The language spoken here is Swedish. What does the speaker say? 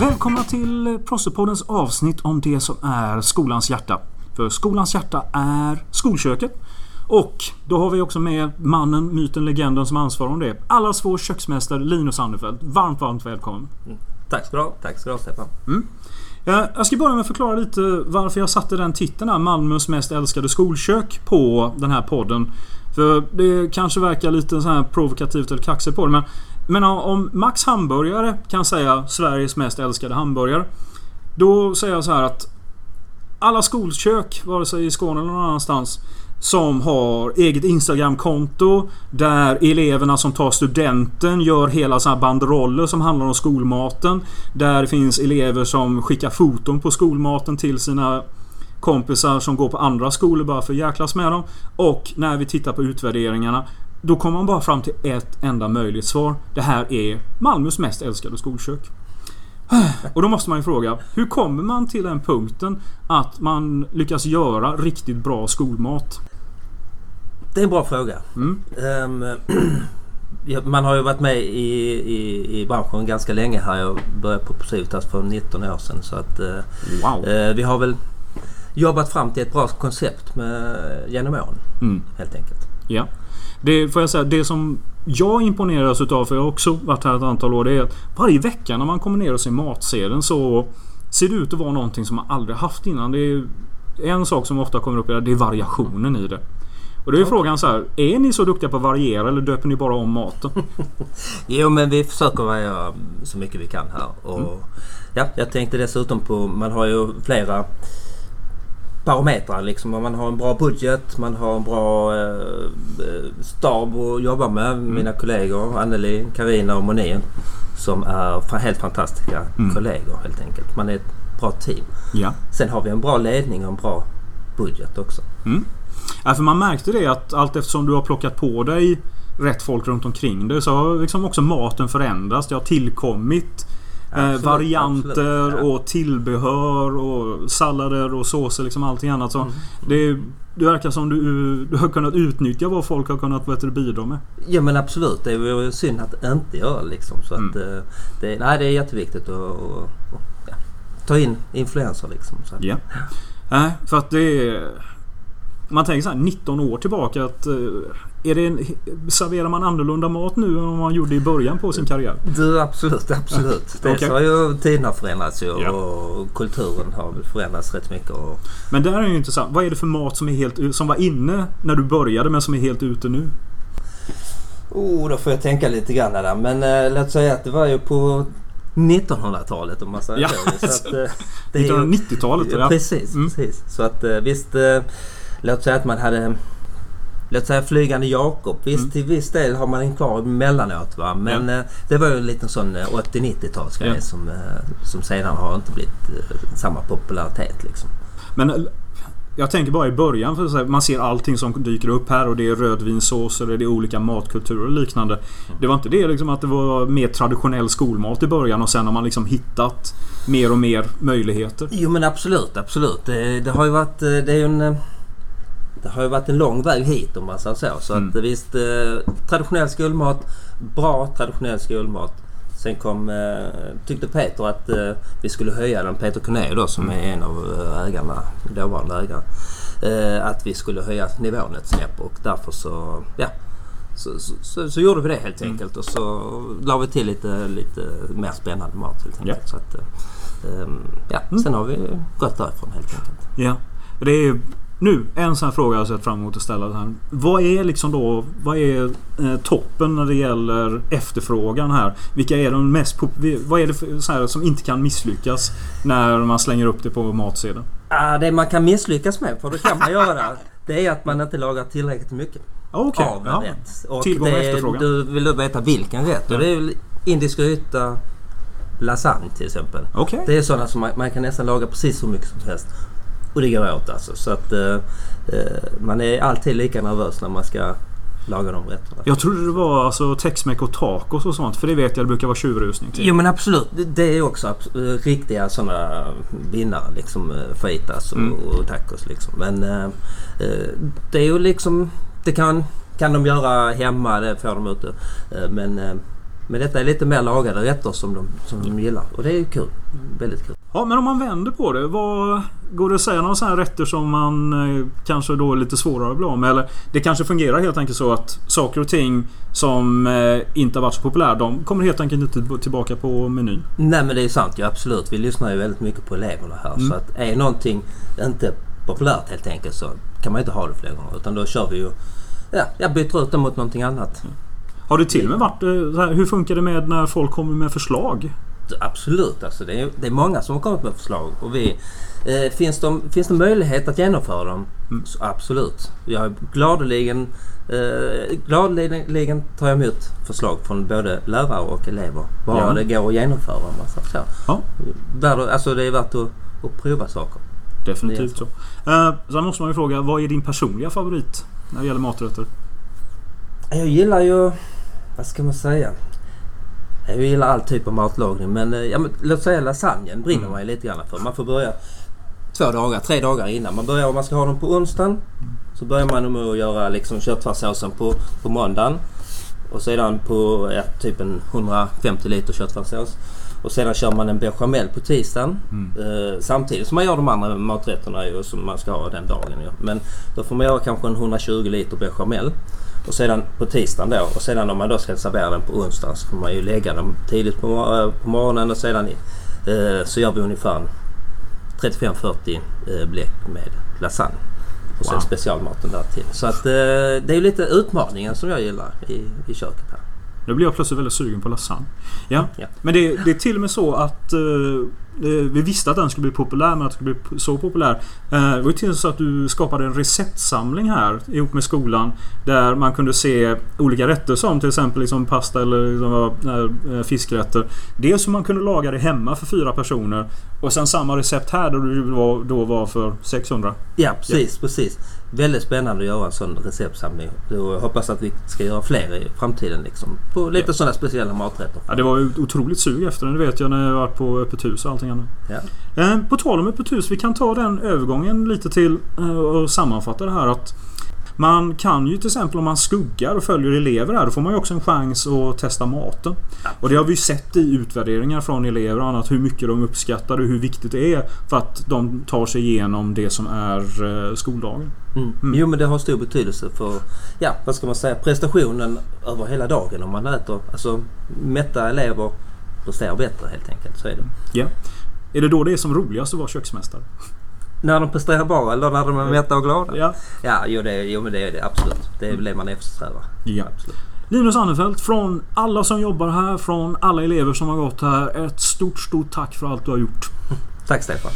Välkomna till Prossepoddens avsnitt om det som är skolans hjärta. För skolans hjärta är skolköket. Och då har vi också med mannen, myten, legenden som ansvarar om det. Allas vår köksmästare Linus Anderfeldt. Varmt, varmt välkommen. Tack ska du ha. Tack ska du ha Stefan. Eh, Jag ska börja med att förklara lite varför jag satte den titeln här, Malmös mest älskade skolkök, på den här podden. För det kanske verkar lite så här provokativt eller kaxigt på det men men om Max Hamburgare kan säga Sveriges mest älskade hamburgare. Då säger jag så här att alla skolkök, vare sig i Skåne eller någon annanstans, som har eget Instagramkonto där eleverna som tar studenten gör hela såna här banderoller som handlar om skolmaten. Där det finns elever som skickar foton på skolmaten till sina kompisar som går på andra skolor bara för att jäklas med dem. Och när vi tittar på utvärderingarna då kommer man bara fram till ett enda möjligt svar. Det här är Malmös mest älskade skolkök. Och då måste man ju fråga, hur kommer man till den punkten att man lyckas göra riktigt bra skolmat? Det är en bra fråga. Mm. Ja, man har ju varit med i, i, i branschen ganska länge här. Jag började på Civitas för 19 år sedan. Så att, eh, Wow. eh, vi har väl jobbat fram till ett bra koncept med, genom åren. Mm. Helt enkelt. Ja. Det får jag säga, det som jag imponeras utav, för jag har också varit här ett antal år, det är att varje vecka när man kommer ner och ser matsedeln så ser det ut att vara någonting som man aldrig haft innan. Det är en sak som ofta kommer upp, är det är variationen i det. Och då är frågan så här, är ni så duktiga på att variera eller döper ni bara om maten? Jo men vi försöker variera så mycket vi kan här. Och, Mm. ja, jag tänkte dessutom på, man har ju flera parametrar liksom. Man har en bra budget, man har en bra eh, eh, stab att jobba med. Mm. Mina kollegor Anneli, Karina och Monin. Som är helt fantastiska Mm. kollegor helt enkelt. Man är ett bra team. Ja. Sen har vi en bra ledning och en bra budget också. Ja, för man märkte det att allt eftersom du har plockat på dig rätt folk runt omkring dig så har liksom också maten förändrats. Det har tillkommit Absolut, varianter absolut, ja. och tillbehör och sallader och såser liksom allting annat. Så Mm. det, det verkar som du, du har kunnat utnyttja vad folk har kunnat vet du, bidra med. Ja men absolut. Det är synd att inte göra liksom. Så att, Mm. eh, det, nej, det är jätteviktigt att att- att, ja, ta in influenser liksom. Så att, Ja. Nej, för att det är... Man tänker så här 19 år tillbaka att... eh, Är det en, serverar man annorlunda mat nu än vad man gjorde i början på sin karriär? Du, absolut, absolut. Dels Okej. har ju tiderna förändrats ju Ja. och kulturen har förändrats rätt mycket. Och, Men där är ju intressant. Vad är det för mat som, är helt, som var inne när du började men som är helt ute nu? oh, då får jag tänka lite grann där. Men eh, låt säga att det var ju på 1900-talet om man säger Ja, så. så att, eh, det är ju- 1990-talet Ja, ja. precis, Mm. precis. Så att eh, visst, eh, låt säga att man hade Låt säga Flygande Jakob. Visst Mm. till viss del har man den kvar emellanåt va. Men eh, det var ju en liten sån eh, 80-90-talsgrej Ja. som, eh, som sedan har inte blivit eh, samma popularitet liksom. Men eh, jag tänker bara i början för så här, man ser allting som dyker upp här och det är rödvinssåser, det är olika matkulturer och liknande. Det var inte det liksom att det var mer traditionell skolmat i början och sen har man liksom hittat mer och mer möjligheter. Jo men absolut, absolut. Det, det har ju varit, eh, det är ju en, eh, det har ju varit en lång väg hit om man säger så. Så Mm. att visst, eh, traditionell skolmat, bra traditionell skolmat. Sen kom, eh, tyckte Peter att eh, vi skulle höja den, Peter Corné då som är en av eh, ägarna, dåvarande ägare. Eh, att vi skulle höja nivån ett snäpp och därför så, ja. Så, så, så, så gjorde vi det helt Mm. enkelt och så la vi till lite, lite mer spännande mat helt enkelt. Ja. Så att, eh, ehm, ja, Mm. sen har vi gått därifrån helt enkelt. Ja. Det är nu en sån här fråga jag har sett fram emot att ställa. Här. Vad är liksom då Vad är eh, toppen när det gäller efterfrågan här? Vilka är de mest Vad är det för, så här, som inte kan misslyckas när man slänger upp det på matsedeln? Ah, det man kan misslyckas med, för det kan man göra, det är att man inte lagar tillräckligt mycket Okej. av en ja. rätt. Och Tillgång och efterfrågan. Du vill du veta vilken rätt? Ja. Och det är indisk gryta, lasagne till exempel. Okej. Det är sådana som man, man kan nästan laga precis hur mycket som helst. Och det går åt alltså. Så att eh, eh, man är alltid lika nervös när man ska laga de rätterna. Jag trodde det var alltså Tex-Mex och tacos och sånt. För det vet jag det brukar vara tjurrusning till. Jo men absolut. Det- är också abs- eh, riktiga sådana vinnare. Liksom eh, fajitas och, Mm. och tacos liksom. Men eh, det är ju liksom... Det kan, kan de göra hemma, det får de ute. Men Men detta är lite mer lagade rätter som de, som de gillar. Och det är kul. Väldigt kul. Ja, men om man vänder på det. Vad, går det att säga några sådana rätter som man eh, kanske då är lite svårare att bli av med? Eller det kanske fungerar helt enkelt så att saker och ting som eh, inte har varit så populära, de kommer helt enkelt inte tillbaka på menyn. Nej men det är sant ja, absolut. Vi lyssnar ju väldigt mycket på eleverna här. Mm. Så att är någonting inte populärt helt enkelt så kan man inte ha det fler gånger. Utan då kör vi ju... Ja, jag byter ut det mot någonting annat. Har det till och med varit eh, så här, Hur funkar det med när folk kommer med förslag? Absolut alltså. Det är, det är många som har kommit med förslag. Och vi, eh, finns, de, finns det möjlighet att genomföra dem? Mm. Så absolut. Jag gladeligen, eh, gladeligen tar jag emot förslag från både lärare och elever. Bara Ja. det går att genomföra. så. Ja. Värd, alltså det är värt att, att prova saker. Definitivt Det så. Eh, sen måste man ju fråga, vad är din personliga favorit när det gäller maträtter? Jag gillar ju... Vad ska man säga? Jag gillar all typ av matlagning men, eh, ja, men låt säga lasagnen brinner Mm. man ju lite grann för. Man får börja två dagar, tre dagar innan. Man börjar om man ska ha dem på onsdagen. Så börjar man med att göra liksom köttfärssåsen på, på måndagen. Och sedan på ja, typ en 150 liter köttfärssås. Och sedan kör man en bechamel på tisdagen. Mm. Eh, samtidigt som man gör de andra maträtterna ju, som man ska ha den dagen. Ju. Men då får man göra kanske en 120 liter bechamel. Och sedan på tisdagen då. Och sedan om man då ska servera den på onsdagen så får man ju lägga dem tidigt på, eh, på morgonen och sedan eh, så gör vi ungefär 35-40 eh, bläck med lasagne. Och sen Wow. specialmaten där till. Så att eh, det är lite utmaningen som jag gillar i, i köket här. Nu blir jag plötsligt väldigt sugen på lasagne. Ja. Ja. Men det, det är till och med så att eh, vi visste att den skulle bli populär men att den skulle bli så populär. Eh, det var ju till och med så att du skapade en receptsamling här ihop med skolan. Där man kunde se olika rätter som till exempel liksom pasta eller liksom, eh, fiskrätter. Dels hur man kunde laga det hemma för fyra personer. Och sen samma recept här det var, då var för 600. Ja precis, precis. Väldigt spännande att göra en sån receptsamling. Jag hoppas att vi ska göra fler i framtiden liksom. På lite Ja. sådana speciella maträtter. Ja, det var ju otroligt sug efter den. Det vet jag när jag varit på öppet hus och allting annat. Ja. Eh, På tal om öppet hus, vi kan ta den övergången lite till eh, och sammanfatta det här att man kan ju till exempel om man skuggar och följer elever här, då får man ju också en chans att testa maten. Och det har vi ju sett i utvärderingar från elever och annat hur mycket de uppskattar och hur viktigt det är för att de tar sig igenom det som är eh, skoldagen. Mm. Mm. Jo men det har stor betydelse för, ja vad ska man säga, prestationen över hela dagen om man äter. Alltså mätta elever presterar bättre helt enkelt. Så är det. Ja. Är det då det är som roligast att vara köksmästare? När de presterar bra eller när de är mätta och glada? Ja. Ja, jo, det, jo men det är det absolut. Det är väl det man eftersträvar. ja. Absolut. Linus Annefelt, från alla som jobbar här, från alla elever som har gått här. Ett stort, stort tack för allt du har gjort. Tack Stefan.